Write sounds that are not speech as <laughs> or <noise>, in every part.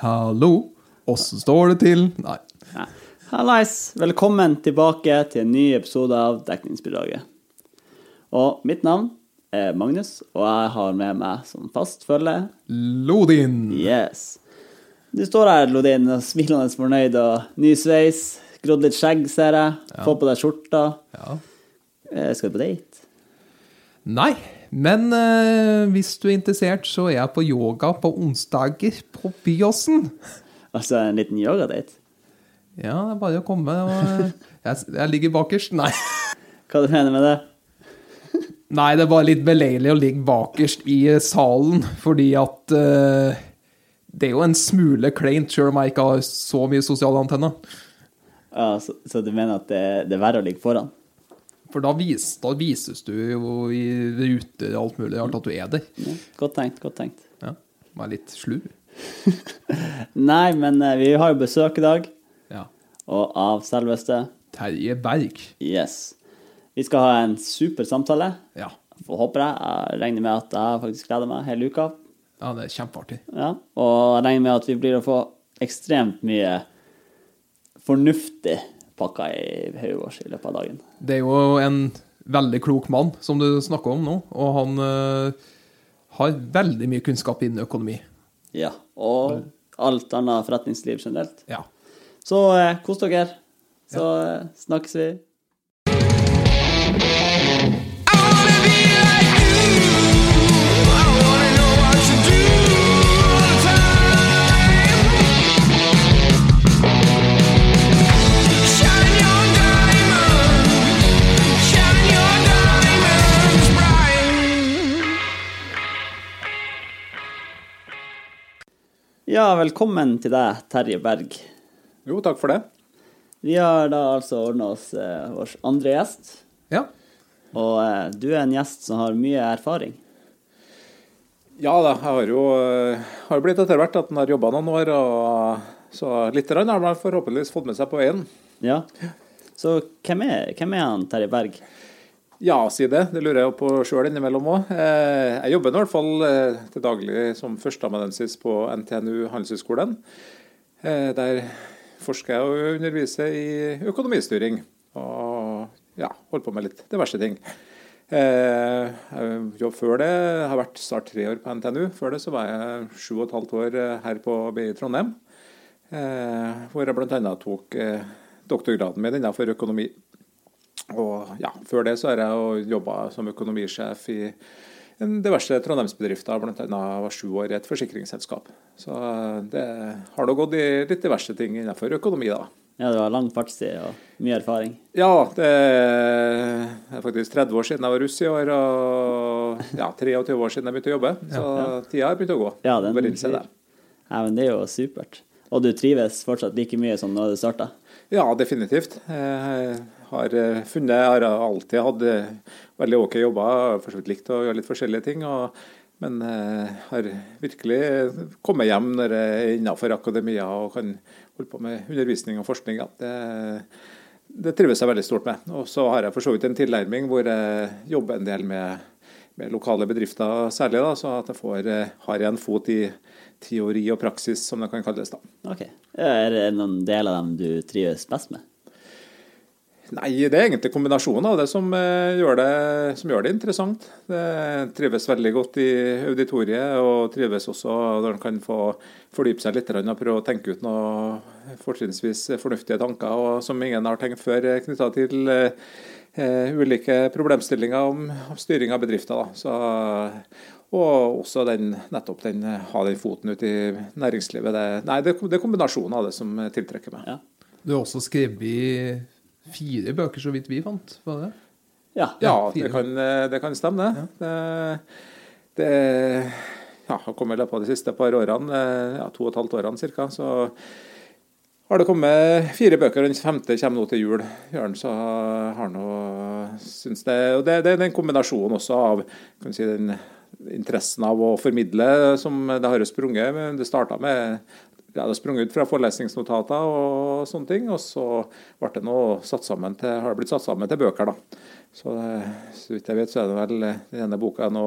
Hallo? Åssen står det til? Nei. Ja. Hallais! Velkommen tilbake til en ny episode av Dekningsbidraget. Og mitt navn er Magnus, og jeg har med meg som fast følge Lodin. Yes. Du står her, Lodin, og smilende fornøyd og ny sveis. Grodd litt skjegg, ser jeg. Få på deg skjorta. Ja. Eh, Skal du på date? Nei, men eh, hvis du er interessert, så er jeg på yoga på onsdager på Byåsen. Altså en liten yogadate? Ja, det er bare å komme. Og, eh, jeg, jeg ligger bakerst. Nei. Hva du mener med det? Nei, det er bare litt beleilig å ligge bakerst i eh, salen, fordi at eh, det er jo en smule kleint, sjøl om jeg ikke har så mye sosiale antenner. Ja, så, så du mener at det, det er verre å ligge foran? For da, vis, da vises du jo i ruter og alt mulig rart at du er der. Ja, godt tenkt, godt tenkt. Ja, Vær litt slu. <laughs> Nei, men eh, vi har jo besøk i dag, Ja. og av selveste Terje Berg. Yes. Vi skal ha en super samtale. Ja. Får håpe det. Jeg regner med at jeg faktisk gleder meg hele uka. ja, det er kjempeartig. Ja. Og jeg regner med at vi blir å få ekstremt mye fornuftig pakka i hodet vårt i løpet av dagen. Det er jo en veldig klok mann som du snakker om nå, og han uh, har veldig mye kunnskap innen økonomi. Ja. Og alt annet forretningsliv generelt. Ja. Så uh, kos dere. Så uh, snakkes vi. Ja, velkommen til deg, Terje Berg. Jo, takk for det. Vi har da altså ordna oss eh, vår andre gjest. ja. Og eh, du er en gjest som har mye erfaring. Ja da, jeg har jo eh, har blitt etter hvert at han har jobba noen år, og så litt har man forhåpentligvis fått med seg på veien. Ja. Så hvem er, hvem er han Terje Berg? Ja, si det. Det lurer jeg på sjøl innimellom òg. Jeg jobber i hvert fall eh, til daglig som førsteamanuensis på NTNU Handelshøyskolen. Eh, Der forsker jeg og underviser i økonomistyring. Og ja, holder på med litt diverse ting. Eh, jeg før det jeg har vært snart tre år på NTNU. Før det så var jeg sju og et halvt år eh, her på BI Trondheim. eh, Hvor jeg bl.a. tok eh, doktorgraden min innenfor økonomi. Og ja, Før det så har jeg jobba som økonomisjef i en diverse trondheimsbedrifter, bl.a. var sju år i et forsikringsselskap. Så det har da gått i litt diverse ting innenfor økonomi, da. Ja, du har lang fartstid og mye erfaring. Ja, det er faktisk 30 år siden jeg var russ i år, og ja, 23 år siden jeg begynte å jobbe. Så tida har begynt å gå. Ja, den Bare innse det. Ja, men det er jo supert. Og du trives fortsatt like mye som da du starta? Ja, definitivt. Jeg har eh, funnet, jeg har alltid hatt eh, veldig OK jobber. For så likt å gjøre litt forskjellige ting. Og, men jeg har virkelig kommet hjem når jeg er innenfor akademia og kan holde på med undervisning og forskning. Det, det trives jeg veldig stort med. Og så har jeg for så vidt en tilnærming hvor jeg jobber en del med lokale bedrifter særlig, da, så at jeg får, eh, har en fot i teori og praksis, som det kan kalles. da. Ok. Er det noen del av dem du trives best med? Nei, det er egentlig kombinasjonen av det som, eh, gjør det som gjør det interessant. Det trives veldig godt i auditoriet, og trives også når en kan få fordype seg litt og prøve å tenke ut noe fortrinnsvis fornuftige tanker og som ingen har tenkt før knytta til eh, eh, ulike problemstillinger om, om styring av bedrifter. Da. Så, og også den, nettopp den, ha den foten ut i næringslivet. Det, nei, det, det er kombinasjonen av det som tiltrekker meg. Ja. Du har også skrevet fire bøker, så vidt vi fant. Var det? Ja. Ja, det kan, det kan stemme, det. Det, det ja, har kommet i løpet av de siste par årene, ja, to og et halvt årene ca. Så har det kommet fire bøker, og den femte kommer nå til jul. Jørn, så har noe, syns det, og det, det er den kombinasjonen også av si, den interessen av å formidle som det har sprunget. men Det starta med ja, det sprang ut fra forelesningsnotater og sånne ting. Og så ble det nå satt til, har det blitt satt sammen til bøker. da. Så, eh, så vidt jeg vet, så er det vel eh, den ene boka nå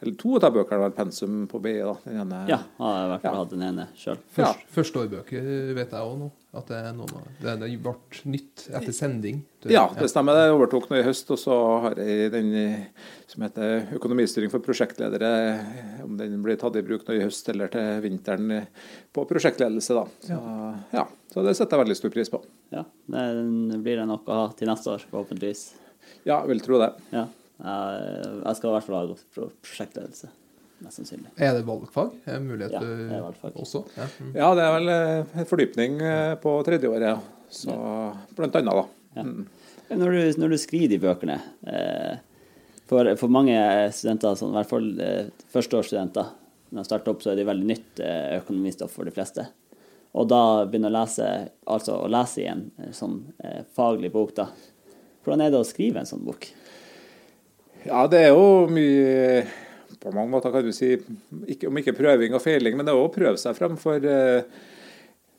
Eller to av bøkene er vel pensum på BI. da. Den ene, Ja, har i hvert fall Ja. hatt den ene sjøl. Ja. Førsteårbøker vet jeg òg nå. At det, er noen, av- det, ble nytt etter sending. Det- Ja, det stemmer. Det overtok nå i høst. Og så har jeg den eh, som heter Økonomistyring for prosjektledere. Om den blir tatt i bruk nå i høst eller til vinteren eh, på prosjektledelse, da. Så, ja. så det setter jeg veldig stor pris på. Ja, det blir det nok å ha til neste år, forhåpentligvis. Ja, jeg vil tro det. Ja. Jeg skal i hvert fall ha pro- prosjektledelse. Mest sannsynlig. Er det valgfag? Er det mulighet Ja, det er valgfag. også? Ja. Mm. Ja, det er vel eh, fordypning eh, på tredjeåret, ja. Så blant annet, da. Ja. Mm. Når du, når du skriver de bøkene eh, for, for mange studenter, sånn, i hvert fall førsteårsstudenter, når de starter opp, så er det veldig nytt økonomistoff for de fleste. Og da begynner å lese, altså å lese i en sånn faglig bok, da. Hvordan er det å skrive en sånn bok? Ja, det er jo mye På mange måter kan du si ikke, Om ikke prøving og feiling, men det er jo å prøve seg frem. For eh,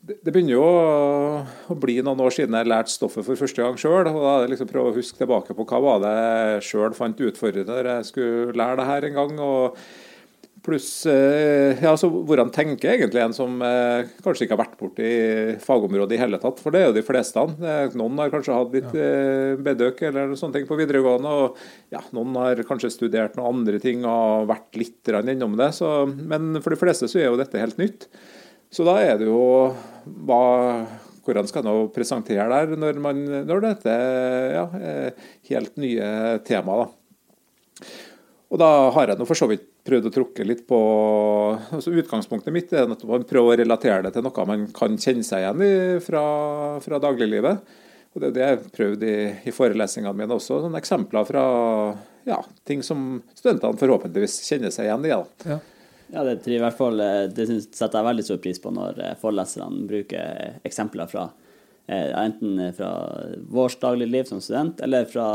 det, begynner jo å, bli noen år siden jeg lærte stoffet for første gang sjøl. Da er det liksom prøve å huske tilbake på hva var det jeg sjøl fant utfordrende når jeg skulle lære det her en gang. og Pluss eh, ja, så hvordan tenker egentlig en som eh, kanskje ikke har vært borti fagområdet i hele tatt, for det er jo de fleste. han. Noen har kanskje hatt litt eh, bedøk eller sånne ting på videregående, og ja, noen har kanskje studert noen andre ting og vært litt innom det. Så, men for de fleste så er jo dette helt nytt. Så da er det jo hva hvordan skal man presentere der når, man, når dette ja, er helt nye tema. da. Og da har jeg nå for så vidt prøvd å trukke litt på altså Utgangspunktet mitt er at man prøver å relatere det til noe man kan kjenne seg igjen i fra, fra dagliglivet. Og Det er det jeg har prøvd i, i forelesningene mine også. Sånne eksempler fra ja, ting som studentene forhåpentligvis kjenner seg igjen i. Ja. Ja, det, i hvert fall, eh, det synes- setter jeg veldig stor pris på når eh, foreleserne bruker eksempler fra eh, enten fra vårt dagligliv som student, eller fra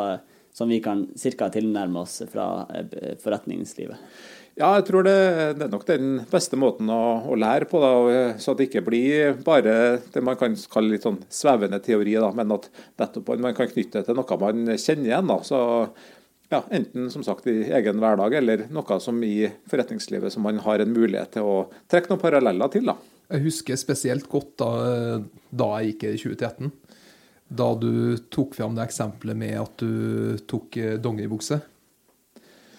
som vi kan ca. tilnærme oss fra eh, forretningslivet. Ja, jeg tror det, det er nok den beste måten å, å lære på, da, så at det ikke blir bare det man kan kalle litt sånn svevende teori, da, men at nettopp man kan knytte det til noe man kjenner igjen. Da. Så ja, Enten som sagt i egen hverdag, eller noe som i forretningslivet som man har en mulighet til å trekke noen paralleller til. da. Jeg husker spesielt godt da, da jeg gikk i 2013. Da du tok fram det eksempelet med at du tok eh, dongeribukse.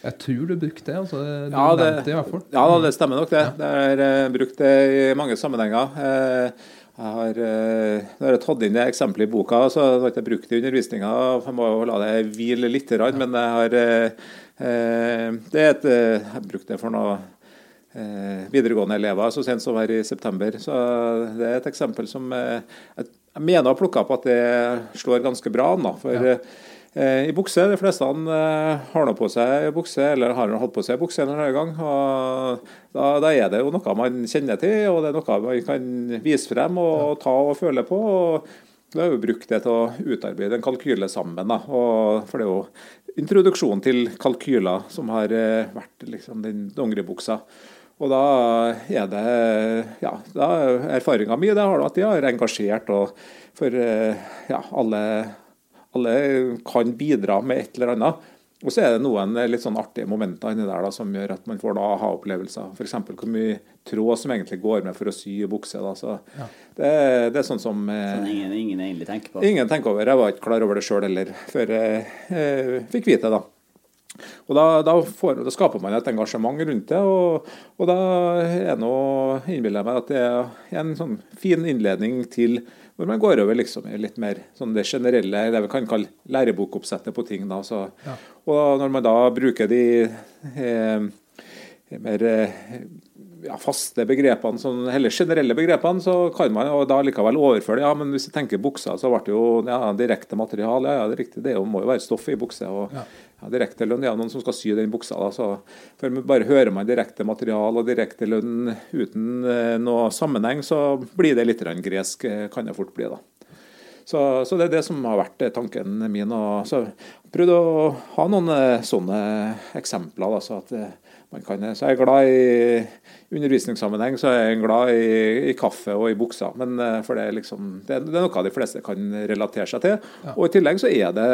Jeg tror du brukte det. altså Du Ja, det- nevnte i hvert fall. Ja, det stemmer nok det. Det er eh, brukt det i mange sammenhenger. Eh, jeg har, når jeg har tatt inn det eksempelet i boka, så jeg har ikke brukt det i undervisninga. Jeg må jo la det hvile litt, men jeg har eh, eh, Det er et eh, Jeg har brukt det for noe eh, videregående elever så sent som her i september. Så det er et eksempel som eh, jeg jeg mener å ha plukka opp at det slår ganske bra an. for Ja. Eh, I bukse, De fleste eh, har nå på seg bukse, eller har hatt på seg bukse en eller annen gang. og da, da er det jo noe man kjenner til, og det er noe man kan vise frem og ta og føle på. og Da har jo brukt det til å utarbeide en kalkyle sammen. Da, og for det er jo introduksjonen til kalkyler som har eh, vært liksom den dongeribuksa. Og da er det ja, da Erfaringa mi det har at de har engasjert, og for ja, alle alle kan bidra med et eller annet. Og så er det noen litt sånn artige momenter inni der da, som gjør at man får da aha-opplevelser. F.eks. hvor mye tråd som egentlig går med for å sy bukse. Da. Så Ja. det, det er sånn som sånn ingen, ingen egentlig tenker på. ingen tenker over. Jeg var ikke klar over det sjøl heller, før jeg eh, fikk vite det. da. Og da, da, får, da, skaper man et engasjement rundt det, og, og da er nå, innbiller jeg meg at det er en sånn fin innledning til hvor man går over liksom i litt mer sånn det generelle, det vi kan kalle lærebokoppsettet på ting. da, så, Ja. Og når man da bruker de eh, mer eh, ja, faste begrepene, sånn, heller generelle begrepene, så kan man og da likevel overføre det. Ja, men hvis vi tenker buksa, så ble det jo ja, direkte material. Ja, ja, det er riktig. Det må jo være stoff i bukse. og Ja. Ja, direkte lønn, det er noen som skal sy den buksa. da, så for Bare hører man direkte material og direkte lønn uten eh, noe sammenheng, så blir det litt gresk, eh, kan det fort bli. da. Så, så, det er det som har vært tanken min. og så prøvde å ha noen sånne eksempler. Da, så at man kan, så jeg er glad i undervisningssammenheng så er jeg glad i, i kaffe og i buksa. Men for det er, liksom, det, det er noe de fleste kan relatere seg til. Ja. Og i tillegg så er det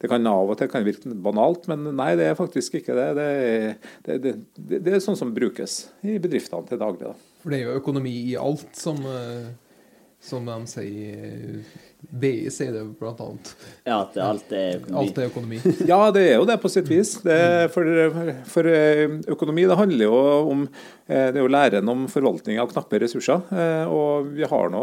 Det kan av og til kan virke banalt, men nei, det er faktisk ikke det. Det, det, det er sånn som brukes i bedriftene til daglig. Da. For det er jo økonomi i alt, som, som de sier BI sier det blant annet. Ja, at alt er økonomi. Alt er økonomi. <laughs> ja, det er jo det på sitt vis. For, for, økonomi det handler jo om det er jo læren om forvaltning av knappe ressurser. Og vi har nå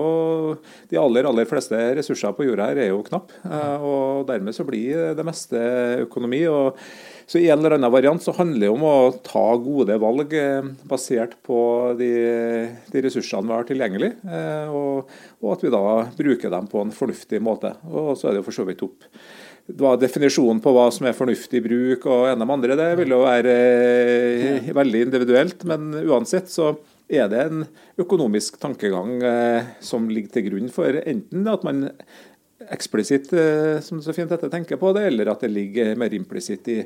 De aller aller fleste ressurser på jorda her er jo knappe. Og dermed så blir det meste økonomi. og så I en eller annen variant så handler det om å ta gode valg eh, basert på de, de ressursene vi har tilgjengelig, eh, og, og, at vi da bruker dem på en fornuftig måte. Og Så er det jo for så vidt opp hva definisjonen på hva som er fornuftig bruk og ene med andre, det vil jo være eh, veldig individuelt. Men uansett så er det en økonomisk tankegang eh, som ligger til grunn for enten at man eksplisitt, eh, som så fint heter, tenker på det, eller at det ligger mer implisitt i,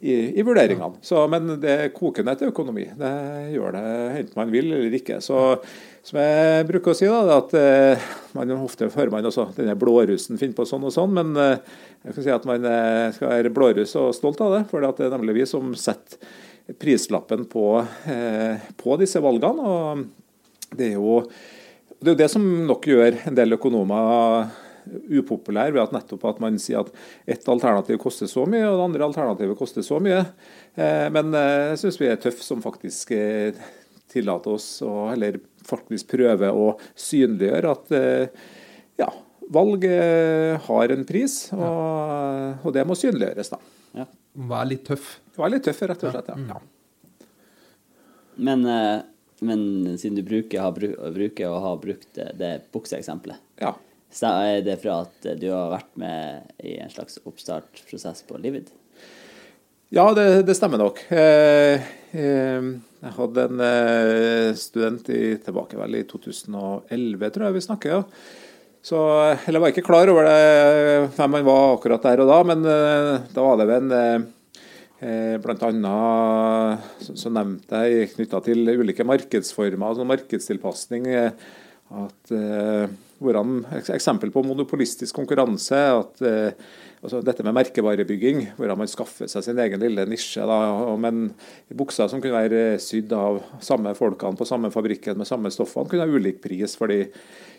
i, i, vurderingene. Så, men det koker ned til økonomi. Det gjør det enten man vil eller ikke. Så som jeg bruker å si, da, at eh, man ofte hører man også denne blårussen finner på sånn og sånn, men eh, jeg kan si at man skal være blåruss og stolt av det. For det er nemlig vi som setter prislappen på, på disse valgene. og det er jo det er jo det som nok gjør en del økonomer upopulær ved at nettopp at man sier at ett alternativ koster så mye, og det andre alternativet koster så mye. Eh, men eh, jeg syns vi er tøffe som faktisk eh, tillater oss å heller faktisk prøve å synliggjøre at ja, valg har en pris, og, og det må synliggjøres, da. Ja. Vær litt tøff. Vær litt tøff, rett og slett. ja. Men, men, siden du bruker, har, bruker og har brukt det bukseeksempelet, ja. Er det fra at du har vært med i en slags oppstartsprosess på Livid? Ja, det, det stemmer nok. Eh, eh, jeg hadde en eh, student i, tilbake vel i 2011, tror jeg vi snakker. ja. Så, eller jeg var ikke klar over det, hvem han var akkurat der og da, men da var det ved en så, så nevnte jeg knytta til ulike markedsformer, altså markedstilpasning, at hvordan, eksempel på monopolistisk konkurranse. at eh, altså Dette med merkevarebygging, hvordan man skaffer seg sin egen lille nisje. Da, men bukser som kunne være sydd av samme folkene på samme fabrikken med samme stoffene, kunne ha ulik pris. fordi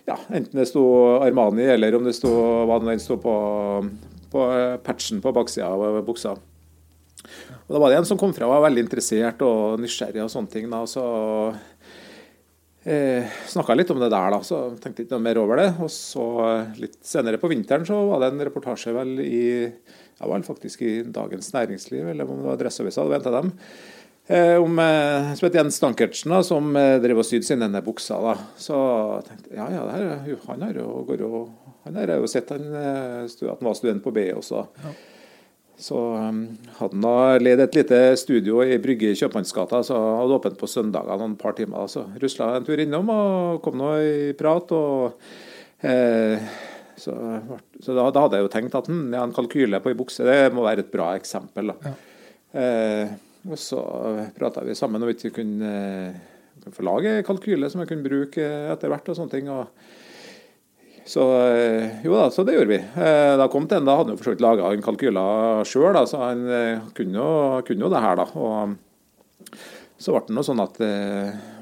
ja, Enten det sto Armani, eller om det sto hva det sto på, på patchen på baksida av buksa. Og Da var det en som kom fra og var veldig interessert og nysgjerrig og sånne ting. da, så Eh, Snakka litt om det der, da, så tenkte ikke noe mer over det. Og så eh, litt senere på vinteren så var det en reportasje vel i ja, vel faktisk i Dagens Næringsliv, eller om det var Adresseavisa, det var en av dem. Eh, om eh, som heter Jens Stankertsen, da, som eh, drev og sydde sine bukser. da. Så tenkte jeg ja, ja, her, han har jo, går jo han har jo sett han, eh, at han var student på BI også. Ja. Så um, hadde han leid et lite studio i Brygge i Kjøpmannsgata, så hadde åpent på søndagene noen par timer. Så rusla jeg en tur innom og kom nå i prat. og eh, så, så da, da, hadde jeg jo tenkt at hm, ja, en kalkyle på ei bukse det må være et bra eksempel. Ja. Eh, og så prata vi sammen om vi ikke kunne, kunne få lage kalkyle som jeg kunne bruke etter hvert. og sånne ting. og så eh, jo da, så det gjorde vi. Eh, da kom til en, da hadde han jo for så vidt laga en kalkyle sjøl, så han eh, kunne jo, kunne jo, det her, da. Og så ble det noe sånn at det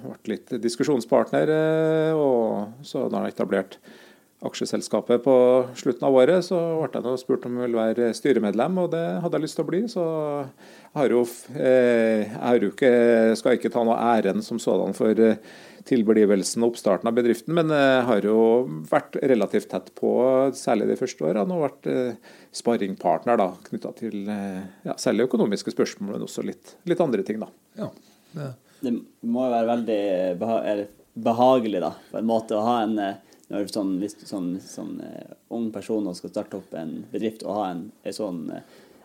ble litt diskusjonspartner, og så da han etablert aksjeselskapet på slutten av året, så ble jeg spurt om jeg ville være styremedlem, og det hadde jeg lyst til å bli. Så jeg har jo, jeg har jo ikke, skal ikke ta noe æren som sådan for tilblivelsen og oppstarten av bedriften, men eh, har jo vært relativt tett på, særlig de første årene, og vært eh, sparringpartner da, knytta til eh, ja, særlig økonomiske spørsmål, men også litt, litt andre ting. da. Ja, det. det må jo være veldig beha behagelig da, på en måte å ha en når sånn, hvis du sånn, sånn uh, ung person og skal starte opp en bedrift, og ha en, en sånn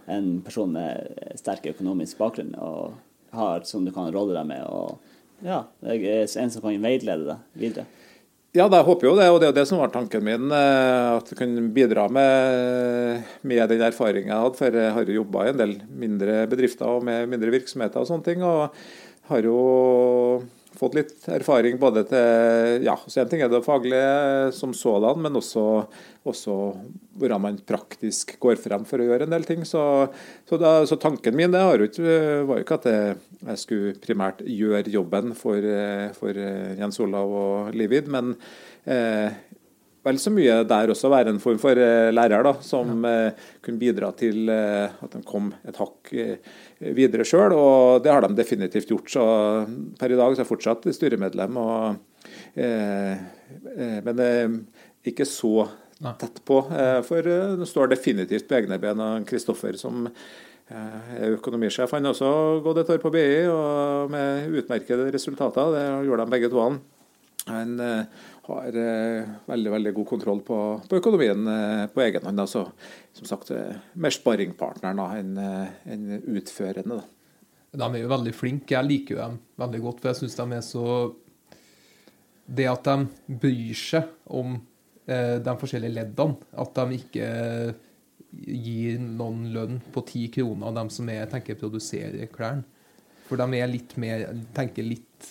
en person med sterk økonomisk bakgrunn og har, som du kan råde deg med. og ja, en som kan veilede deg videre. Ja, jeg håper jo det, og det er jo det som var tanken min. eh, At jeg kunne bidra med, med den erfaringen jeg hadde. For jeg har jo jobba i en del mindre bedrifter og med mindre virksomheter og sånne ting. Og har jo fått litt erfaring både til Ja, så en ting er det faglige som sådan, men også, også hvordan man praktisk går frem for å gjøre en del ting. Så, så, da, så tanken min var jo ikke at jeg, jeg skulle primært gjøre jobben for, for Jens Olav og Livid, men eh, vel så mye der også være en form for eh, lærer, da, som ja. kunne bidra til eh, at de kom et hakk eh, videre sjøl. Og det har de definitivt gjort. Så per i dag så er jeg fortsatt styremedlem. Og, eh, eh, men eh, ikke så tett på. Eh, for eh, står definitivt på egne ben. Og Kristoffer som eh, er økonomisjef, han har også gått et år på BI og med utmerkede resultater. Det gjorde de begge to. Han, eh, har eh, veldig veldig god kontroll på, på økonomien eh, på egen hånd. Altså, som sagt, eh, mer sparringpartneren enn en utførende. Da. De er jo veldig flinke. Jeg liker jo dem veldig godt, for jeg syns de er så Det at de bryr seg om de forskjellige leddene, at de ikke gir noen lønn på ti kroner, av de som er, tenker produserer klærne. For de er litt mer tenker litt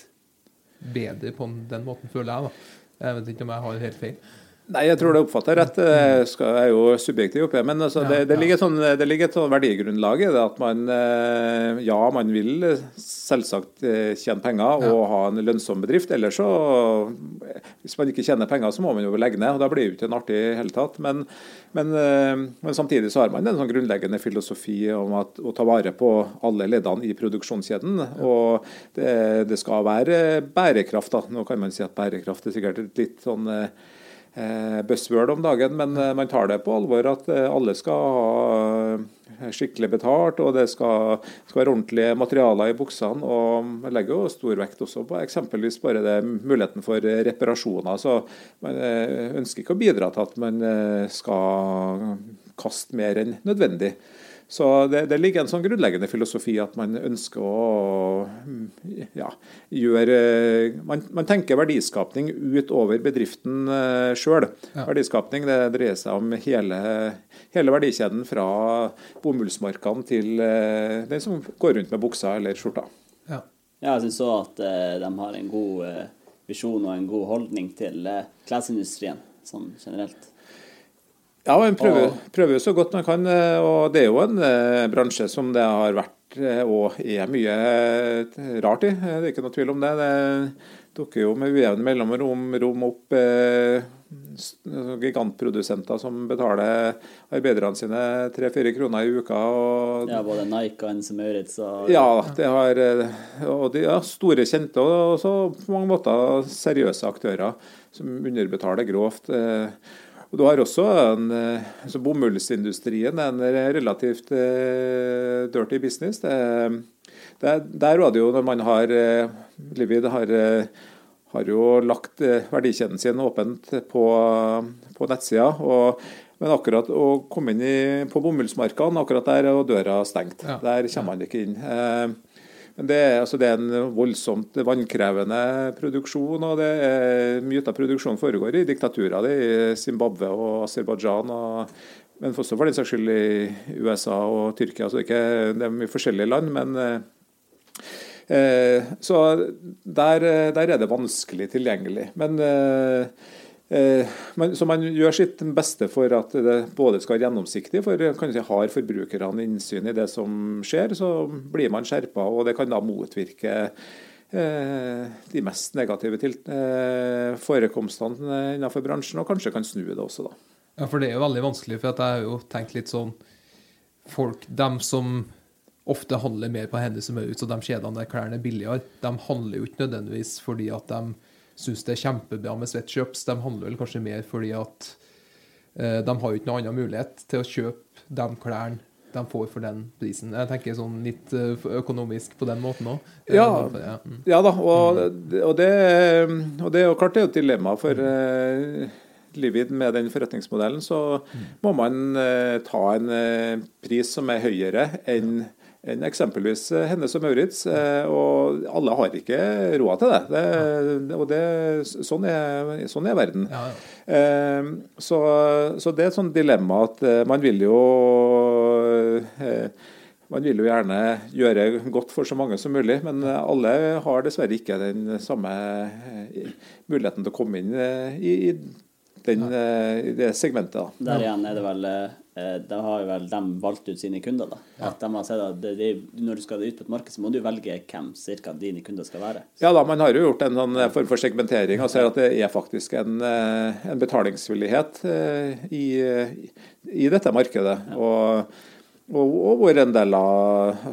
bedre på den måten, føler jeg. da. Jeg vet ikke om jeg har helt feil. Nei, jeg tror det oppfatter rett. Skal- jeg er jo subjektiv oppi. Men altså, det, det, ligger sånn, det ligger et sånn verdigrunnlag i det at man eh, Ja, man vil selvsagt eh, tjene penger og ha en lønnsom bedrift. Ellers så Hvis man ikke tjener penger, så må man jo legge ned. og Da blir det jo ikke en artig i hele tatt. Men, men, eh, men samtidig så har man en sånn grunnleggende filosofi om at, å ta vare på alle leddene i produksjonskjeden. Og det, det skal være bærekraft. da. Nå kan man si at bærekraft er sikkert et litt sånn eh, eh, buzzword om dagen, men eh, man tar det på alvor at eh, alle skal ha eh, skikkelig betalt, og det skal, skal være ordentlige materialer i buksene. og Man legger jo stor vekt også på eksempelvis bare det muligheten for eh, reparasjoner. så Man eh, ønsker ikke å bidra til at man eh, skal kaste mer enn nødvendig. Så det, det ligger en sånn grunnleggende filosofi at man ønsker å ja, gjøre man, man tenker verdiskapning utover bedriften uh, sjøl. Ja. Verdiskapning det dreier seg om hele, hele verdikjeden fra bomullsmarkene til eh, den som går rundt med buksa eller skjorta. Ja. Ja, jeg syns òg at eh, de har en god eh, visjon og en god holdning til eh, klesindustrien sånn generelt. Ja, man prøver, prøver så godt man kan. eh, Og det er jo en eh, bransje som det har vært eh, og er mye rart i. Det er ikke noe tvil om det. Det dukker jo med ujevne mellomrom rom opp eh, gigantprodusenter som betaler arbeiderne sine tre-fire kroner i uka. Og, Ja, både Nike og Ense Maurits og ja, det har og de ja, store kjente og også på mange måter seriøse aktører som underbetaler grovt. eh. Og Du har også en, så altså bomullsindustrien, en relativt eh, dirty business. Det, det, der var det jo når man har eh, Livid har, eh, har jo lagt eh, verdikjeden sin åpent på, på nettsida. Og, men akkurat å komme inn i, på bomullsmarkene, akkurat der er døra stengt. Ja. Der kommer man ikke inn. Det, er- altså det er en voldsomt vannkrevende produksjon, og det er, mye av produksjonen foregår i diktaturer. Det i Zimbabwe og Aserbajdsjan, og- men også for den saks skyld i USA og Tyrkia. Så det er, ikke, det er mye forskjellige land, men eh, eh, Så der, eh, der er det vanskelig tilgjengelig. Men så man gjør sitt beste for at det både skal være gjennomsiktig, for kan si, har forbrukerne innsyn i det som skjer, så blir man skjerpa, og det kan da motvirke eh, de mest negative til, eh, forekomstene innenfor bransjen, og kanskje kan snu det også, da. Ja, for det er jo veldig vanskelig, for jeg har jo tenkt litt sånn Folk, dem som ofte handler mer på Hennes og Maurits så de kjedene der klærne er billigere, de handler jo ikke nødvendigvis fordi at de syns det er kjempebra med sweatshops. De handler vel kanskje mer fordi at eh, de har jo ikke noen annen mulighet til å kjøpe de klærne de får for den prisen. Jeg tenker sånn litt eh, økonomisk på den måten òg. Ja. ja. mm. Ja da, og, og, det, og det er jo klart det er et dilemma for eh, Livid med den forretningsmodellen. Så må man uh, ta en uh, pris som er høyere enn enn eksempelvis Hennes og Maurits. Og alle har ikke råd til det. det og det, sånn, er, sånn er verden. Ja, ja. Så, så, det er et sånt dilemma at man vil jo man vil jo gjerne gjøre godt for så mange som mulig, men alle har dessverre ikke den samme muligheten til å komme inn i, den, i det segmentet. Da. Der igjen er det vel Eh, da har vel de valgt ut sine kunder. da. At de har sett at det, det, Når du skal ut på et marked, så må du velge hvem cirka dine kunder skal være. Ja da, man har jo gjort en sånn form for segmentering og ser at det er faktisk en, eh, en betalingsvillighet eh, i, i, dette markedet. Ja. Og, og, og hvor en del av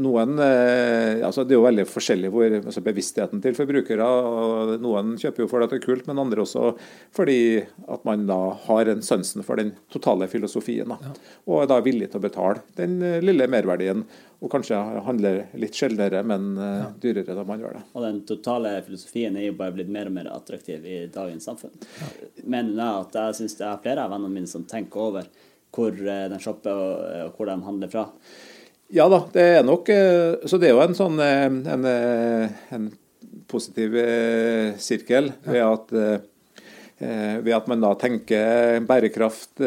noen, eh, altså Det er jo veldig forskjellig hvor altså bevisstheten til forbrukere. og Noen kjøper jo for at det er kult, men andre også fordi at man da har en sansen for den totale filosofien. Da. Ja. Og er da villig til å betale den eh, lille merverdien. Og kanskje handler litt sjeldnere, men eh, ja. dyrere da man gjør det. Og den totale filosofien er jo bare blitt mer og mer attraktiv i dagens samfunn. Ja. Men ja, at jeg syns det er flere av vennene mine som tenker over hvor de shopper og hvor de handler fra. Ja da, det er nok eh, Så det er jo en sånn eh, en, eh, en positiv sirkel ved at, ved at man da tenker bærekraft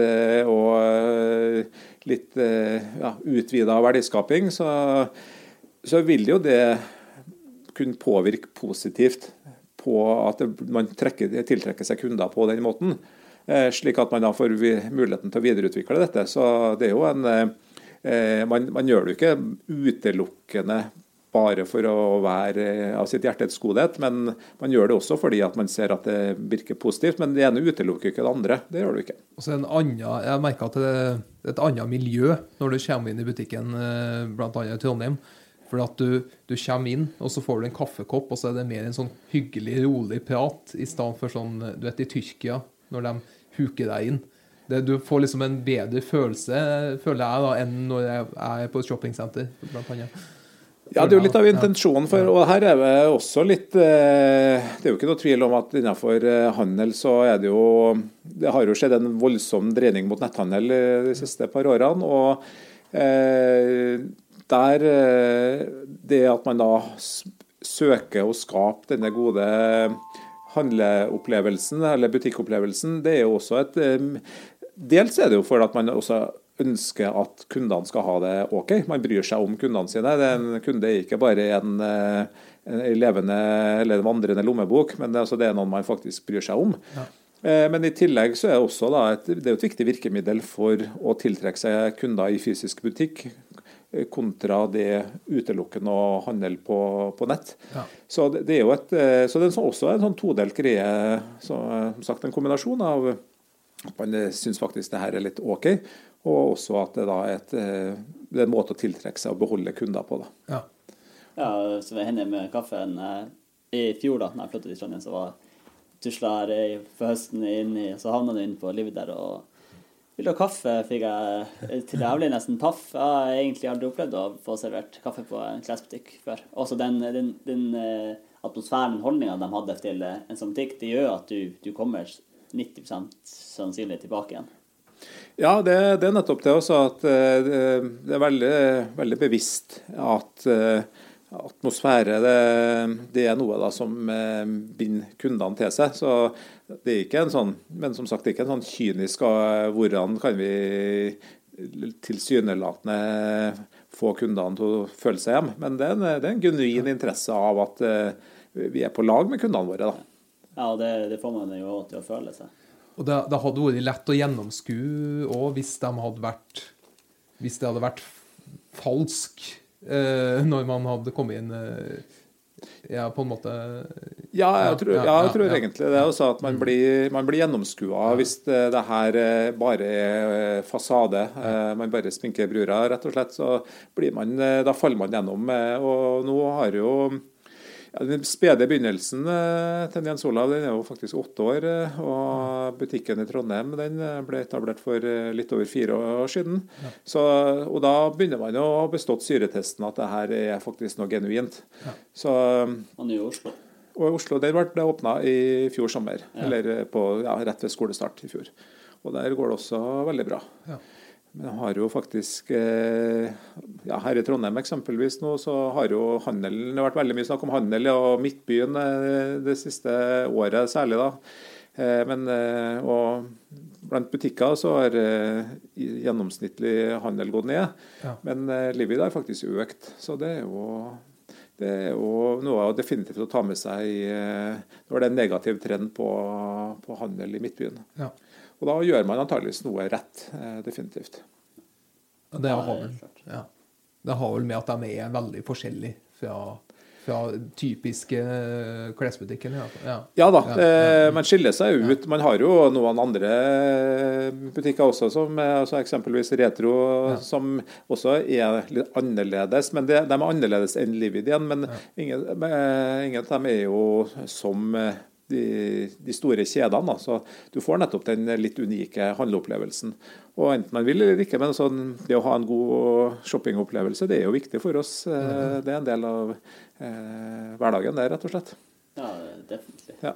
og litt ja, utvida verdiskaping, så, så vil jo det kunne påvirke positivt på at man trekker, tiltrekker seg kunder på den måten. Slik at man da får muligheten til å videreutvikle dette. Så det er jo en man, man, gjør det jo ikke utelukkende bare for å være av sitt hjertets godhet, men man gjør det også fordi at man ser at det virker positivt. Men det ene utelukker ikke det andre. Det gjør du ikke. Annen, Jeg merker at det er et annet miljø når du kommer inn i butikken, eh, bl.a. i Trondheim. For at du, du, kommer inn, og så får du en kaffekopp, og så er det mer en sånn hyggelig, rolig prat, i stedet for sånn Du vet, i Tyrkia, når de huker deg inn det, du får liksom en bedre følelse, føler jeg, da, enn når jeg er på et shoppingsenter. Blant annet. Ja, det er jo litt av intensjonen. for, og her er det også litt eh, Det er jo ikke noe tvil om at innenfor eh, handel så er det jo Det har jo skjedd en voldsom dreining mot netthandel de siste par årene. og eh, der Det at man da søker å skape denne gode handleopplevelsen, eller butikkopplevelsen, det er jo også et Dels er det jo for at man også ønsker at kundene skal ha det OK. Man bryr seg om kundene sine. En kunde er ikke bare en, eh, en levende eller en vandrende lommebok, men det, altså, det, er noen man faktisk bryr seg om. Ja. Eh, men i tillegg så er det også da, et, det er et viktig virkemiddel for å tiltrekke seg kunder i fysisk butikk eh, kontra det utelukkende å handle på, på nett. Ja. Så det, det, er jo et, så det er også en sånn todelt greie. Så, som sagt, en kombinasjon av at man eh, syns faktisk det her er litt OK. Og også at det da er, et, eh, det er en måte å tiltrekke seg og beholde kunder på. da. Ja, ja så vi hender med kaffen. Eh, I fjor, da når jeg flyttet til Trondheim, så var tusla her for høsten inn i, så havna du inn på livet der. og vil du ha kaffe? fikk jeg til jeg ble nesten paff. Jeg har egentlig aldri opplevd å få servert kaffe på en klesbutikk før. Også den, den, den atmosfæren, holdninga de hadde til en sånn butikk, det gjør at du, du kommer 90 sannsynlig tilbake igjen. Ja, det, det, er nettopp det også. At eh, det er veldig, veldig bevisst at eh, atmosfære det, det, er noe da som eh, binder kundene til seg. Så det er ikke en sånn, Men som sagt, det er ikke en sånn kynisk hvordan kan vi tilsynelatende få kundene til å føle seg hjem. Men det er en, det er en genuin interesse av at vi er på lag med kundene våre. da. Ja, det, det, får man jo til å føle seg. Og det, det hadde vært lett å gjennomskue òg hvis de hadde vært Hvis det hadde vært falsk eh, når man hadde kommet inn eh, ja, på en måte Ja, jeg tror, ja, jeg tror ja, egentlig det. Også at man blir, man blir gjennomskua hvis det, det, her eh, bare er eh, fasade. Eh, man bare sminker brura, rett og slett. Så blir man, da faller man gjennom. Og nå har jo ja, den spede begynnelsen eh, til Jens Olav den er jo faktisk åtte år. Eh, og Butikken i Trondheim den eh, ble etablert for litt over fire år siden. Ja. Så, og Da begynner man jo å ha bestått syretesten at det her er faktisk noe genuint. Ja. Så, og nå i Oslo. Og Oslo den ble åpna i fjor sommer. Eller på, rett ved skolestart i fjor. Og der går det også veldig bra. Men har jo faktisk ja, Her i Trondheim eksempelvis nå, så har jo handelen Det har vært veldig mye snakk om handel og Midtbyen det siste året særlig. da. Men, og blant butikker så har gjennomsnittlig handel gått ned. Ja. Men Livid har faktisk økt. Så det er jo det er jo noe definitivt å ta med seg i Det er en negativ trend på, på handel i Midtbyen. Ja. Og da gjør man antageligvis noe rett, eh, definitivt. Det har, vel, ja. det har vel med at de er veldig forskjellige fra, fra typiske eh, klesbutikken. Ja, ja da, ja, ja. man skiller seg ut. Man har jo noen andre butikker også, som altså eksempelvis Retro, som også er litt annerledes. Men det, de er annerledes enn Livid igjen. Men ingen, eh, ingen av dem er jo som de, de, store kjedene. Da. Så du får nettopp den litt unike handleopplevelsen. Og enten man vil eller ikke, men sånn, det å ha en god shoppingopplevelse det er jo viktig for oss. Eh, det er en del av eh, hverdagen der, rett og slett. Ja, definitivt. Ja.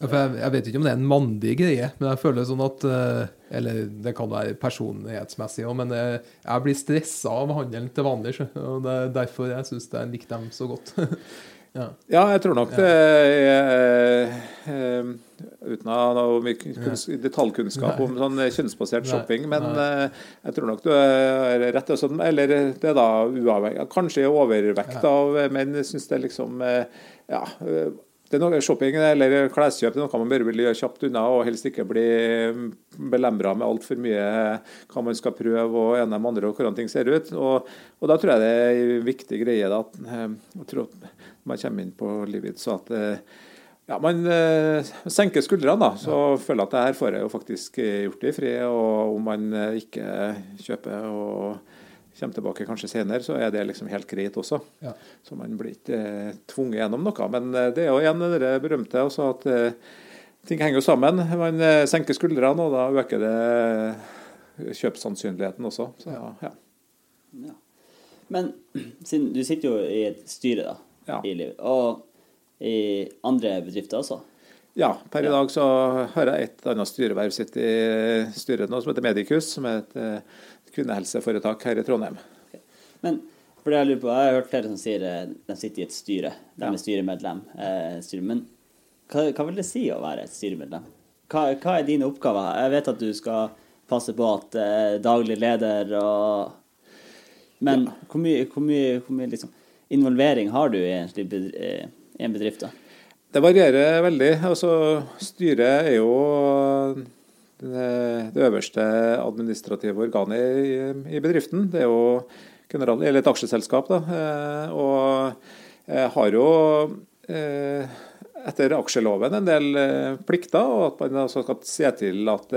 Jeg, jeg, vet ikke om det er en mandig greie, men jeg føler sånn at eh, Eller det kan være personlighetsmessig òg, men jeg blir stressa av handelen til vanlig. og Det er derfor jeg syns jeg liker dem så godt. <laughs> Ja. ja, jeg tror nok det er uh, Uten å ha noe detaljkunnskap om sånn kjønnsbasert shopping, men uh, jeg tror nok du er rett. Også, eller det er da uavhengig Kanskje overvekt av menn syns det liksom uh, Ja det er noe shopping eller kleskjøp det er noe man bare vil gjøre kjapt unna, og helst ikke bli belemra med altfor mye hva man skal prøve og ene med andre og hvordan ting ser ut. Og, og, Da tror jeg det er en viktig greie da, at, jeg tror at man kommer inn på livet. Så at eh, ja, man eh, senker skuldrene, da. Så ja. føler at det her får jeg jo faktisk gjort det i fred. Og om man eh, ikke kjøper og kommer tilbake kanskje senere, så er det liksom helt greit også. Ja. Så man blir ikke eh, tvunget gjennom noe. Men eh, det er jo igjen det berømte også at eh, ting henger jo sammen. Man eh, senker skuldrene, og da øker det kjøpssannsynligheten også. Så, ja. ja. Men <clears throat> siden du sitter jo i et styre, da ja. i livet. Og i andre bedrifter også? Ja, per i dag så har jeg et annet styreverv sitt i styret nå, som heter Medicus, som er et kvinnehelseforetak her i Trondheim. Okay. Men for det jeg lurer på, jeg har hørt flere som sier eh, de sitter i et styre, de er styremedlem. Eh, styre. Men hva, hva, vil det si å være et styremedlem? Hva, hva, er dine oppgaver? Jeg vet at du skal passe på at eh, daglig leder og Men ja. hvor mye, hvor mye, hvor mye liksom involvering har du i en, eh, en bedrift? da? Det varierer veldig. Altså, styret er jo det, øverste administrative organet i, i, bedriften. Det er jo general, eller et aksjeselskap. Da, eh, og har jo eh, etter aksjeloven en del plikter, og at man altså skal se til at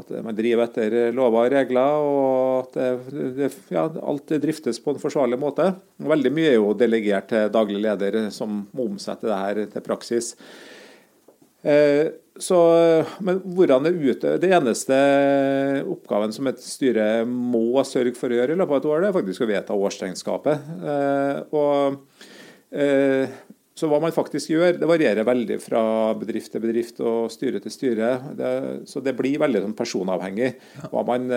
at man driver etter lover og regler, og at det, ja, alt driftes på en forsvarlig måte. Veldig mye er jo delegert til daglig leder, som må omsette det her til praksis. Eh, så, men hvordan det utøver Det eneste oppgaven som et styre må sørge for å gjøre i løpet av et år, det er faktisk å vedta årsregnskapet. Eh, og eh, så hva man faktisk gjør, det varierer veldig fra bedrift til bedrift og styre til styre. Det, så det blir veldig sånn personavhengig hva, man,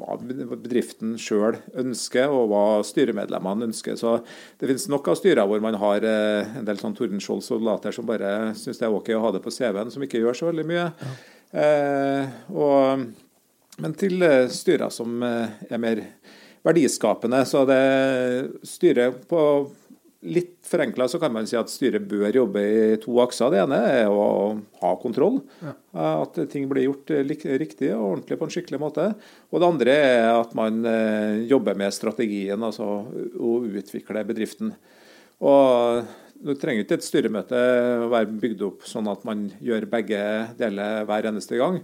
hva bedriften sjøl ønsker, og hva styremedlemmene ønsker. Så det finnes nok av styrer hvor man har eh, en del sånn Tordenskjold-soldater som bare syns det er OK å ha det på CV-en, som ikke gjør så veldig mye. Ja. Eh, og, men til eh, styrer som er mer verdiskapende, så det styret på Litt forenkla så kan man si at styret bør jobbe i to akser. Det ene er å ha kontroll. Ja. At ting blir gjort riktig og ordentlig på en skikkelig måte. Og det andre er at man eh, jobber med strategien, altså å utvikle bedriften. Og du trenger ikke et styremøte å være bygd opp sånn at man gjør begge deler hver eneste gang.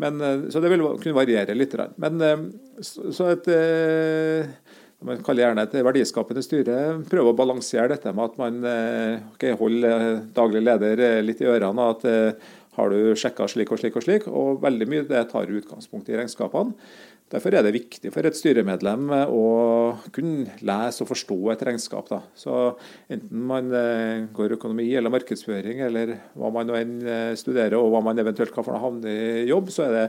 Men, eh, så det vil kunne variere litt. Men eh, så et man kaller gjerne et verdiskapende styre, prøver å balansere dette med at man eh, okay, holder daglig leder eh, litt i ørene. at eh, har du sjekka slik og slik og slik? Og veldig mye det tar utgangspunkt i regnskapene. Derfor er det viktig for et styremedlem å kunne lese og forstå et regnskap. Da. Så Enten man går økonomi eller markedsføring, eller hva man nå enn studerer, og hva man eventuelt kan få havne i jobb, så er det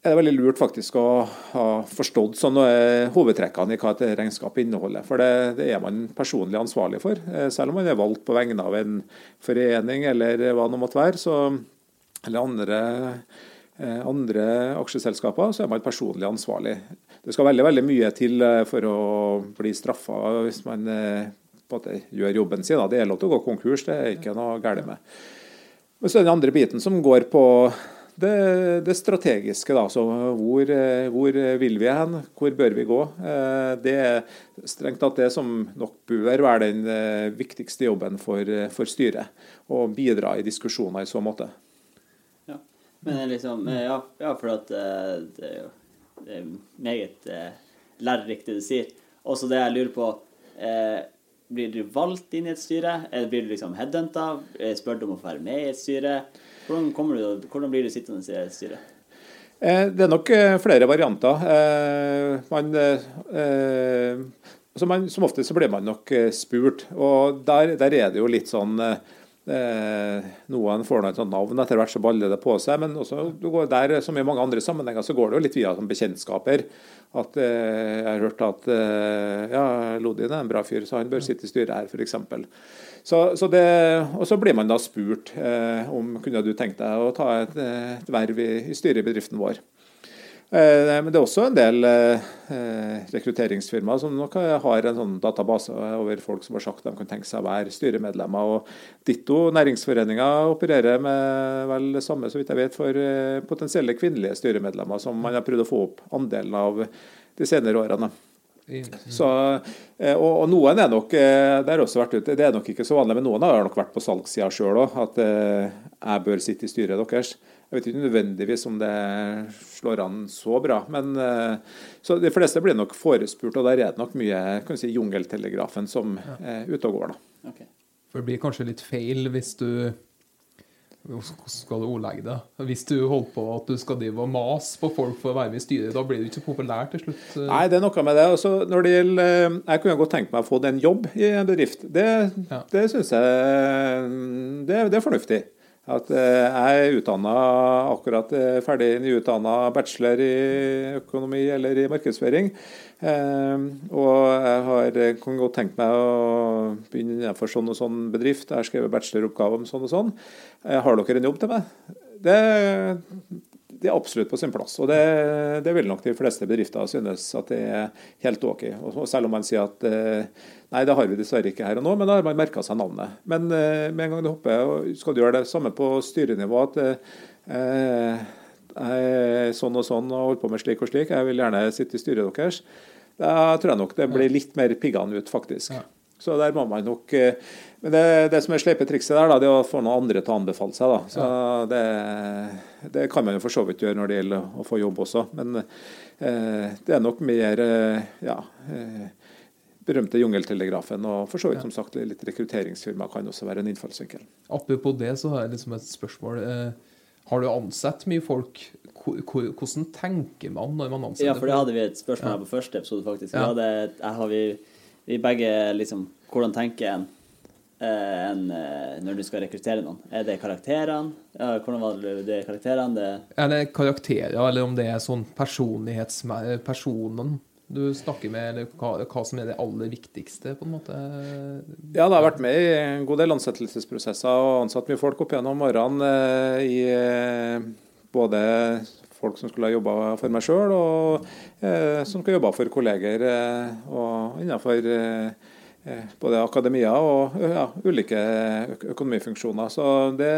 er det veldig lurt faktisk å ha forstått sånn eh, hovedtrekkene i hva et regnskap inneholder. For det, det, er man personlig ansvarlig for. Eh, selv om man er valgt på vegne av en forening eller hva det måtte være, så, eller andre, eh, andre aksjeselskaper, så er man personlig ansvarlig. Det skal veldig, veldig mye til for å bli straffa hvis man gjør jobben sin. Det er lov til å gå konkurs, det er ikke noe galt med. Men så er den andre biten som går på det, det strategiske, da. Så hvor, hvor, vil vi hen? Hvor bør vi gå? Eh, det er strengt tatt det som nok bør være den eh, viktigste jobben for, for styret. Å bidra i diskusjoner i så måte. Ja, men liksom, eh, ja, ja for at det det er meget lærerikt det du sier. Også det jeg lurer på Blir du valgt inn i et styre? Blir du liksom headhunta? Spør du om å få være med i et styre? Hvordan, du, hvordan blir du sittende i et styre? det er nok eh, flere varianter. Eh, man, altså man, som ofte så blir man nok spurt. og Der, der er det jo litt sånn Noen får noe sånt navn, etter hvert så baller det på seg. Men også går der, som i mange andre sammenhenger så går det jo litt via bekjentskaper. At Jeg har hørt at ja, Lodin er en bra fyr, så han bør sitte i styret her, f.eks. Så, så det, og så blir man da spurt eh, om kunne du tenkt deg å ta et, et verv i, i styret i bedriften vår. Eh, men det er også en del eh, rekrutteringsfirmaer som nok har en sånn database over folk som har sagt de kan tenke seg å være styremedlemmer. og Ditto næringsforeninger opererer med vel det samme så vidt jeg vet, for eh, potensielle kvinnelige styremedlemmer, som man har prøvd å få opp andelen av de senere årene. Så, eh, og, og, noen er nok eh, det har også vært ute, det er nok ikke så vanlig, men noen har nok vært på salgssida sjøl òg. At eh, jeg bør sitte i styret deres. Jeg vet ikke nødvendigvis om det slår an så bra. Men så de fleste blir nok forespurt, og der er det nok mye kan si, jungeltelegrafen som er ute og går. da. Okay. For det blir kanskje litt feil hvis du hvordan skal du ordlegge det? Hvis du holder på at du skal drive og mase på folk for å være med i styret, da blir du ikke populær til slutt? Eh. Nei, det er noe med det. Altså, når det gjelder, eh, jeg kunne godt tenke meg å få en jobb i en bedrift. Det, ja. det syns jeg det, det er fornuftig. At eh, jeg er utdanna akkurat ferdig utdanna bachelor i økonomi eller i markedsføring. Eh, og jeg har, kan godt tenkt meg å begynne innenfor sånn og sånn bedrift. Jeg har skrevet bacheloroppgave om sånn og sånn. Har dere en jobb til meg? Det, det er absolutt på sin plass. Og det, det, vil nok de fleste bedrifter synes at det er helt OK. Og selv om man sier at nei, det har vi dessverre ikke her og nå, men da har man merka seg navnet. Men med en gang du hopper, skal du gjøre det samme på styrenivå. at eh, jeg er sånn og sånn og holder på med slik og slik, jeg vil gjerne sitte i styret deres. Da tror jeg nok det blir litt mer piggende ut, faktisk. Ja. Så der må man nok eh, Men det, det som er sleipe trikset der, da, det er å få noen andre til å anbefale seg. da. Så ja. det, det, kan man jo for så vidt gjøre når det gjelder å få jobb også. Men eh, det er nok mer eh, ja, eh, berømte jungeltelegrafen. Og for så vidt som sagt litt rekrutteringsfirma kan også være en innfallsvinkel. Apropos det, så har jeg liksom et spørsmål. Eh, har du ansett mye folk? Hvordan tenker man når man ansetter Ja, for det hadde vi et spørsmål her på første episode, faktisk. Ja. Vi, hadde, har vi vi begge liksom Hvordan tenker en, eh, en eh, når du skal rekruttere noen? Er det karakterene? Ja, hvordan var det, det karakterene? Det... Er det er karakterer, eller om det er sånn personlighetspersonen du snakker med, hva, hva, som er det aller viktigste, på en måte? Ja, det har vært med i en god del ansettelsesprosesser og ansatt mye folk opp gjennom årene eh, i både folk som skulle ha jobba for meg sjøl, og eh, som skal jobbe for kolleger eh, og innenfor eh, eh, både akademia og ja, ulike økonomifunksjoner. Så det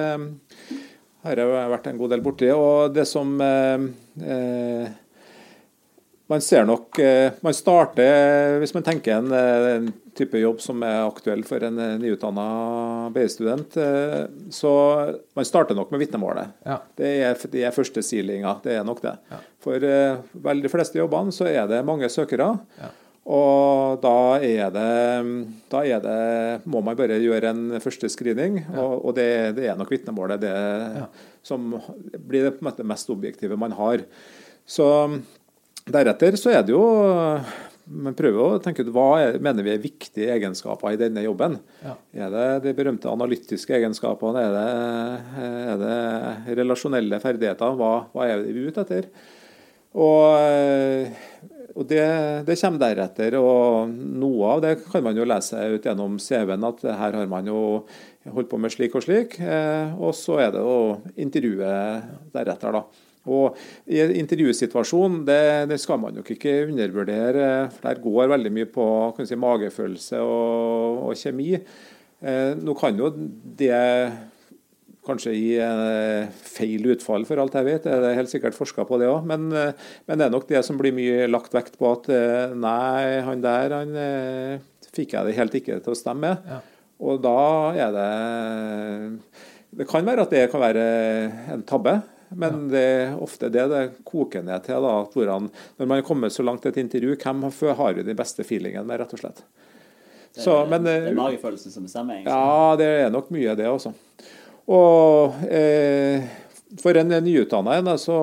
har jeg vært en god del borti. Og det som eh, eh, man ser nok Man starter, hvis man tenker en, en type jobb som er aktuell for en eh, nyutdanna BI-student, eh, så man starter nok med vitnemålet. Ja. Det, er, det er første silinga, det er nok det. Ja. For vel de fleste jobbene så er det mange søkere. Ja. Og da er, det, da er det må man bare gjøre en første screening, og, og det, det, er nok vitnemålet det som blir det mest objektive man har. Så Deretter så er det jo men prøver å tenke ut hva er, mener vi er viktige egenskaper i denne jobben. Ja. Er det de berømte analytiske egenskapene? Er det, er det relasjonelle ferdigheter? Hva, hva, er vi ute etter? Og, og det, det, kommer deretter. Og noe av det kan man jo lese ut gjennom CV-en, at her har man jo holdt på med slik og slik. Og så er det å intervjue deretter, da. Og I en intervjusituasjon det, det, skal man nok ikke undervurdere. for Der går veldig mye på si, magefølelse og, og kjemi. Eh, nå kan jo det kanskje gi eh, feil utfall, for alt jeg vet. Det er helt sikkert forska på det òg. Men, eh, men, det er nok det som blir mye lagt vekt på at eh, nei, han der han eh, fikk jeg det helt ikke til å stemme med. Ja. Og da er det Det kan være at det kan være en tabbe. Men det er ofte det det koker ned til. Da, hvordan, når man er kommet så langt til et intervju, hvem har jo den beste feelingen med, rett og slett. Det er, så, men, det er magefølelsen som bestemmer? Egentlig. Ja, det er nok mye det også. Og eh, for en nyutdanna en, så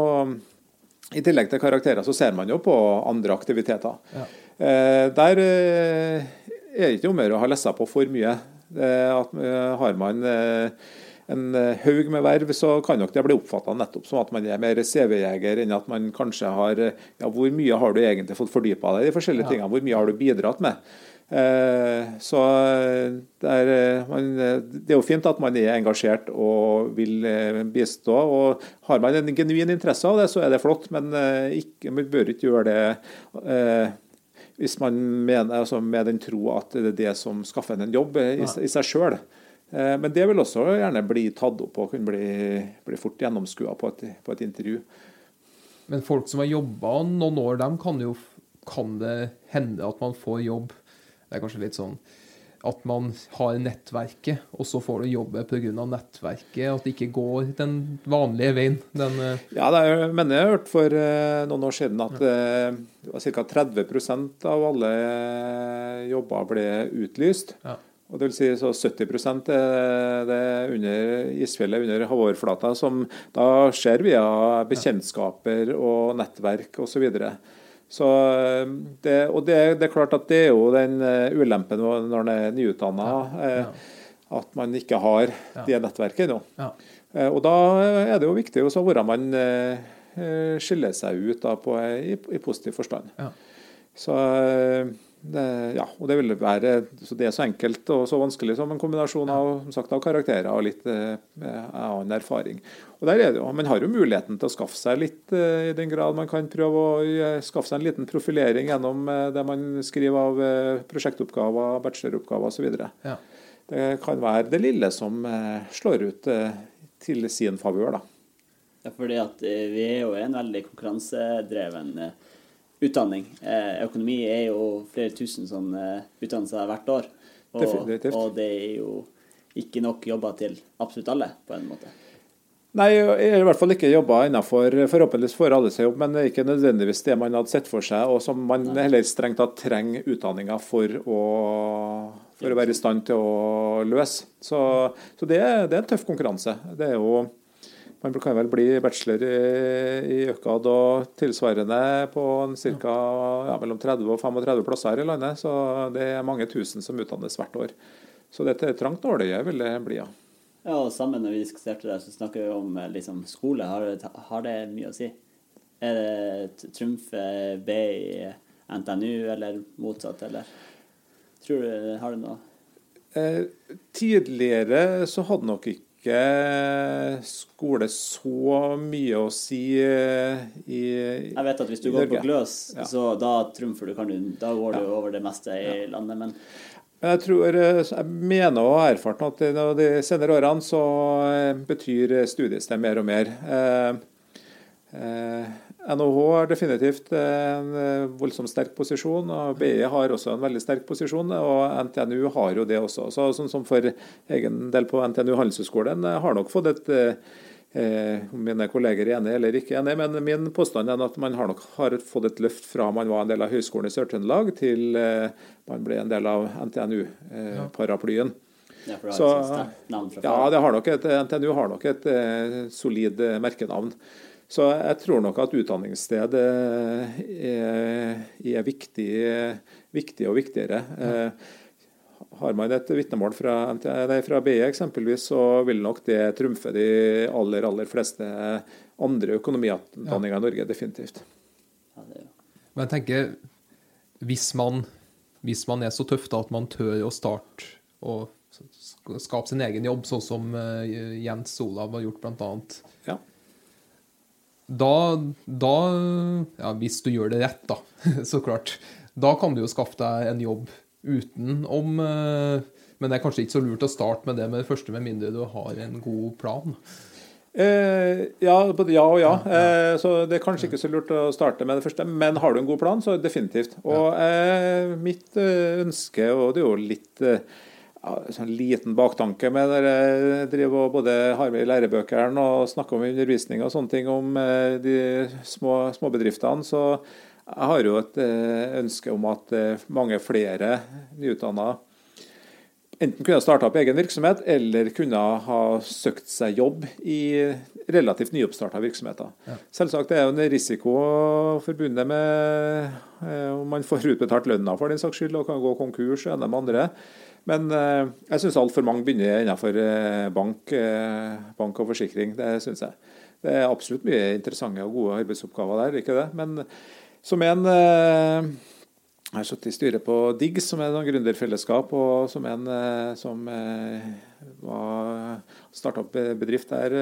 i tillegg til karakterer, så ser man jo på andre aktiviteter. Ja. Eh, der eh, er det ikke om å ha lest på for mye. at eh, Har man eh, en eh, haug med verv, så kan nok det bli oppfatta nettopp som at man er mer CV-jeger enn at man kanskje har Ja, hvor mye har du egentlig fått fordypa deg i de forskjellige ja. tingene? Hvor mye har du bidratt med? Eh, så det er, eh, man, det er, jo fint at man er engasjert og vil bistå. og Har man en genuin interesse av det, så er det flott, men ikke, man bør ikke gjøre det eh, hvis man mener, altså med den tro at det er det som skaffer en en jobb i, i seg sjøl. Eh, men det vil også gjerne bli tatt opp og kunne bli, bli fort gjennomskua på, på, et intervju. Men folk som har jobba noen år, dem kan jo kan det hende at man får jobb. Det er kanskje litt sånn at man har nettverket, og så får du jobbe pga. nettverket. At det ikke går den vanlige veien. Den, eh, ja, det er, mener jeg har hørt for uh, noen år siden at ja. ca. 30% av alle jobber ble utlyst. Ja. Og det vil si så 70 er det under isfjellet, under havoverflata, som da skjer via bekjentskaper og nettverk osv. Så så det, og det, det, er klart at det er jo den eh, ulempen når en er nyutdanna, eh, at man ikke har det nettverket nå. Ja. og da er det jo viktig å hvordan man skiller seg ut da, på, i, i, positiv forstand. Så det, ja, og det vil være så det er så enkelt og så vanskelig som en kombinasjon av, som sagt, av karakterer og litt eh, annen erfaring. Og der er det jo, Man har jo muligheten til å skaffe seg litt, eh, i den grad man kan prøve å eh, skaffe seg en liten profilering gjennom eh, det man skriver av eh, prosjektoppgaver, bacheloroppgaver osv. Ja. Det kan være det lille som eh, slår ut til sin favør. Ja, fordi at vi er jo en veldig konkurransedreven eh, utdanning. Eh, økonomi er jo flere tusen sånn eh, utdannelser hvert år. Og, og, det er jo ikke nok jobber til absolutt alle, på en måte. Nei, jeg har i hvert fall ikke jobba innenfor Forhåpentligvis får alle seg jobb, men det er ikke nødvendigvis det man hadde sett for seg, og som man Nei. heller strengt tatt trenger utdanninga for, å, for å være i stand til å løse. Så, så det, det, er en tøff konkurranse. Det er jo man kan vel bli bachelor i, i ØKAD og tilsvarende på ca. Ja, mellom 30 og 35 plasser her i landet. Så det er mange tusen som utdannes hvert år. Så dette er trangt nåløye vil det bli, ja. Ja, og sammen når vi diskuterte det, så snakker vi om liksom, skole. Har det, har det, mye å si? Er det Trumf B i NTNU, eller motsatt, eller? Tror du, har det noe? Eh, tidligere så hadde nok ikke ikke skole så mye å si eh, i Jeg vet at hvis du går på Gløs, ja. så da trumfer du, kan du, da går du ja. over det meste i ja. landet. men jeg tror, eh, jeg mener og har erfart at de senere årene så eh, betyr studiested mer og mer. NHH har definitivt en eh, voldsomt sterk posisjon. og BI har også en veldig sterk posisjon, og NTNU har jo det også. Så, sånn som For egen del på NTNU Handelshøyskolen eh, har nok fått et eh, om mine kolleger er enig eller ikke enig, men min påstand er at man har nok har fått et løft fra man var en del av Høgskolen i Sør-Trøndelag, til man ble en del av NTNU-paraplyen. Ja, for det Så, ja, det har nok et, NTNU har nok et solid merkenavn. Så jeg tror nok at utdanningssted er, er viktig, viktig, og viktigere. Ja. Har man et vitnemål fra, fra BE eksempelvis, så vil nok det trumfe de aller, aller fleste andre økonomiutdanninger ja. i Norge, definitivt. Men jeg tenker, hvis man, hvis man er så tøff da at man tør å starte og skape sin egen jobb, sånn som eh, Jens Olav har gjort blant annet. Da, da Ja, hvis du gjør det rett, da, <laughs> så klart. Da kan du jo skaffe deg en jobb utenom eh, Men det er kanskje ikke så lurt å starte med det med det første, med mindre du har en god plan. Eh, ja, både ja og ja. Eh, så det er kanskje ikke så lurt å starte med det første. Men har du en god plan, så definitivt. Og eh, mitt eh, ønske, og det er jo litt eh, ja, sånn liten baktanke med det jeg driver og både har med i lærebøkene og snakker om undervisning og sånne ting om eh, de små småbedriftene, så jeg har jo et eh, ønske om at eh, mange flere nyutdanna enten kunne starta opp egen virksomhet, eller kunne ha søkt seg jobb i relativt nyoppstarta virksomheter. Selvsagt er det en risiko forbundet med om man får utbetalt lønna for den saks skyld, og kan gå konkurs og ene med andre. Men eh, jeg syns altfor mange begynner innenfor eh, bank, eh, bank og forsikring. Det syns jeg. Det er absolutt mye interessante og gode arbeidsoppgaver der, ikke det? Men som en jeg har sittet i styret på DIGS, som er et gründerfellesskap, og som en som starta opp bedrift der,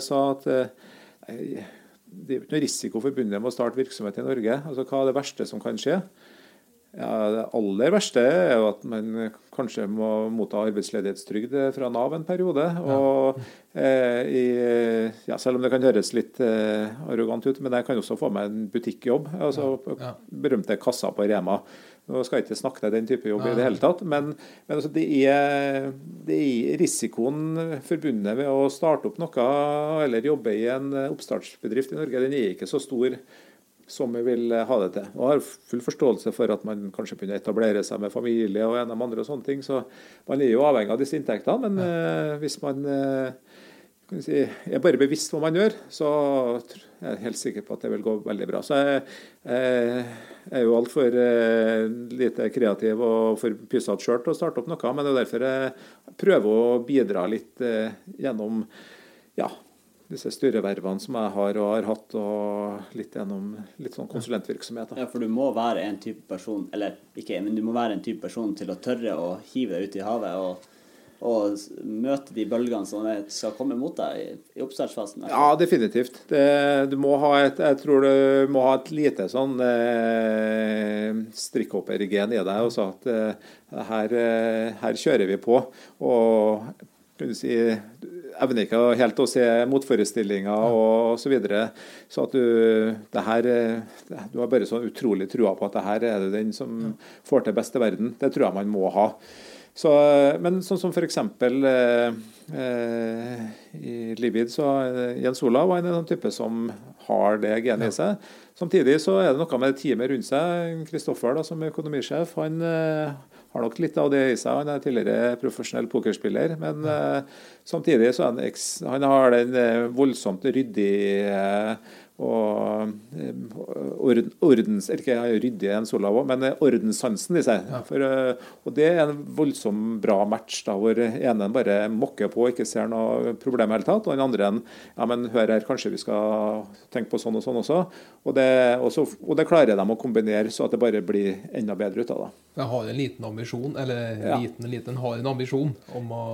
sa at det er ikke noe risiko forbundet med å starte virksomhet i Norge. Altså, Hva er det verste som kan skje? Ja, Det aller verste er jo at man kanskje må motta arbeidsledighetstrygd fra Nav en periode. og eh, i, ja, Selv om det kan høres litt eh, arrogant ut, men jeg kan også få meg en butikkjobb. altså Ja. Berømte kassa på Rema. Nå skal jeg ikke snakke til den type jobb i det hele tatt, men, men altså det, er, det er risikoen forbundet med å starte opp noe eller jobbe i en oppstartsbedrift i Norge, den er ikke så stor som vi vil ha det til. Og har full forståelse for at man kanskje begynner å etablere seg med familie og en av andre og sånne ting. Så man er jo avhengig av disse inntektene. Men eh, hvis man eh, kan si, er bare bevisst hva man gjør, så jeg er helt sikker på at det vil gå veldig bra. Så jeg, jeg er jo altfor eh, lite kreativ og for pysete sjøl til å starte opp noe. Men det er derfor jeg prøver å bidra litt eh, gjennom ja, disse styrevervene som jeg har og har hatt, og litt gjennom litt sånn konsulentvirksomhet. Da. Ja, for du må være en type person, eller ikke, men du må være en type person til å tørre å hive deg ut i havet og, og møte de bølgene som skal komme mot deg i, i oppstartsfasen. Ja, definitivt. Det, du må ha et, jeg tror du må ha et lite sånn eh, strikkhoppergen i deg. og sa at eh, her, eh, her kjører vi på. Og kan du si, evner ikke helt å se motforestillinger og så videre. Så at du det her, eh, Du har bare sånn utrolig trua på at det her er det den som får til beste verden. Det tror jeg man må ha. Så, men sånn som f.eks. Eh, eh, i Libid, så Jens Olav var en sånn type som har det genet i seg. Samtidig så er det noe med teamet rundt seg. Kristoffer som er økonomisjef, han eh, har nok litt av det i seg. Han er tidligere profesjonell pokerspiller. Men uh, samtidig så han, han har den eh, voldsomt ryddige eh, og eh, orden, ordens, eller ikke ryddig en sola også, men eh, ordenssansen i seg. For, eh, og det er en voldsom bra match, da, hvor ene bare mokker på og ikke ser noe problem i det hele tatt, og den andre en, ja, men hør her, kanskje vi skal tenke på sånn og sånn også. Og det, og så, og det klarer de å kombinere så at det bare blir enda bedre ut av det. Jeg har en liten ambisjon, eller Ja. liten, liten, har en ambisjon om å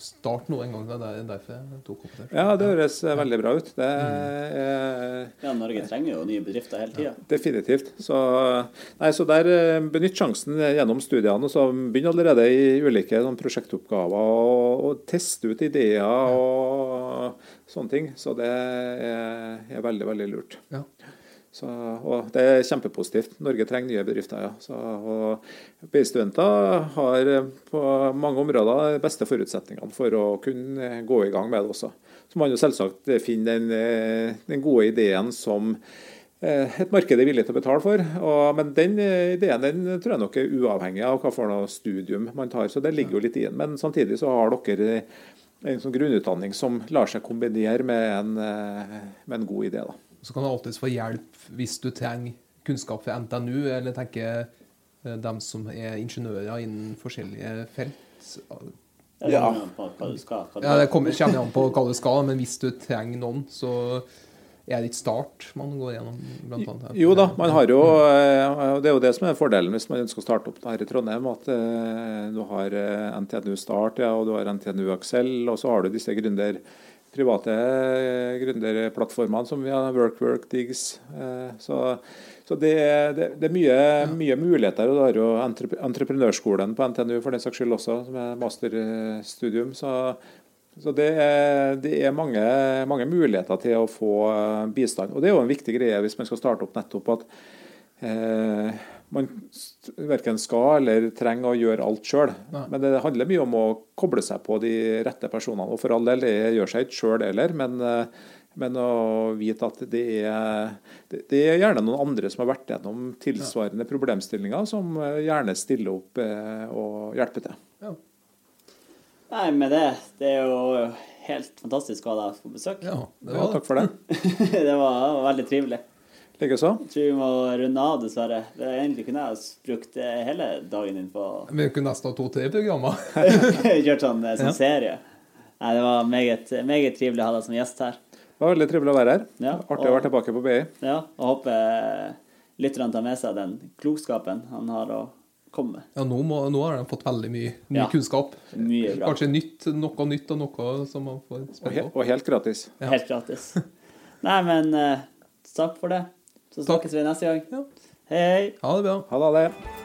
starte noe en gang. Det er derfor jeg tok opp det. Ja, det høres eh, veldig bra ut. Det er Ja, Norge trenger jo nye bedrifter hele tida. Definitivt. Så, nei, så der eh, benytt sjansen gjennom studiene. og så Begynn allerede i ulike sånn, prosjektoppgaver og, og teste ut ideer og sånne ting. Så det er, er veldig, veldig lurt. Ja. Så, og det er kjempepositivt. Norge trenger nye bedrifter. ja. Så, og BI-studenter har eh, på mange områder de beste forutsetningene for å kunne gå i gang med det også. Så må man jo selvsagt finne den, eh, den gode ideen som eh, et marked er villig til å betale for. Og, men den ideen den tror jeg nok er uavhengig av hva for noe studium man tar. Så det ligger jo litt i den. Men samtidig så har dere en sånn grunnutdanning som lar seg kombinere med en, med en god idé. da. Så kan du alltids få hjelp hvis du trenger kunnskap fra NTNU, eller tenker eh, dem som er ingeniører innen forskjellige felt. Ja. Ja, Det kommer, kommer an på hva du skal, men hvis du trenger noen, så Er det ikke Start man går gjennom? Blant annet? Jo da, man har jo eh, Det er jo det som er fordelen hvis man ønsker å starte opp det her i Trondheim. At eh, du har NTNU Start ja, og du har NTNU Aksel, og så har du disse gründer, private gründerplattformene som vi har, WorkWork, Diggs. eh, Så, så det, det, det er mye, mye muligheter. og Du har jo entreprenørskolen på NTNU for den saks skyld også, som er masterstudium. Så, så det det er mange, mange muligheter til å få eh, bistand. Og det er jo en viktig greie hvis man skal starte opp nettopp at man st- verken skal eller trenger å gjøre alt sjøl. Men det handler mye om å koble seg på de rette personene. Og for all del, det gjør seg ikke sjøl heller, men, eh, men å vite at det er, det, er gjerne noen andre som har vært gjennom tilsvarende problemstillinger, som eh, gjerne stiller opp eh, og hjelper til. Ja. Nei, med det Det er jo helt fantastisk å ha deg på besøk. ja, det Ja, takk for det. <laughs> det var veldig trivelig. Likeså. Jeg tror vi må runde av, dessverre. Det er Egentlig kunne jeg brukt eh, hele dagen din på Vi kunne nesten ha to-tre programmer. <laughs> Kjørt sånn, eh, sånn Ja. serie. Nei, det var meget, meget trivelig å ha deg som gjest her. Det var veldig trivelig å være her. Ja, Artig å være tilbake på BI. Ja, og håper lytterne tar med seg den klokskapen han har å komme med. Ja, nå, må, nå har de fått veldig mye, mye Ja. kunnskap. Mye bra. Kanskje nytt, noe nytt og noe som man får spille på. og helt gratis. Ja. Helt gratis. Nei, men uh, takk for det. Så Takk. snakkes vi neste gang. Ja. Hei, hei. Ha det bra. Ha det.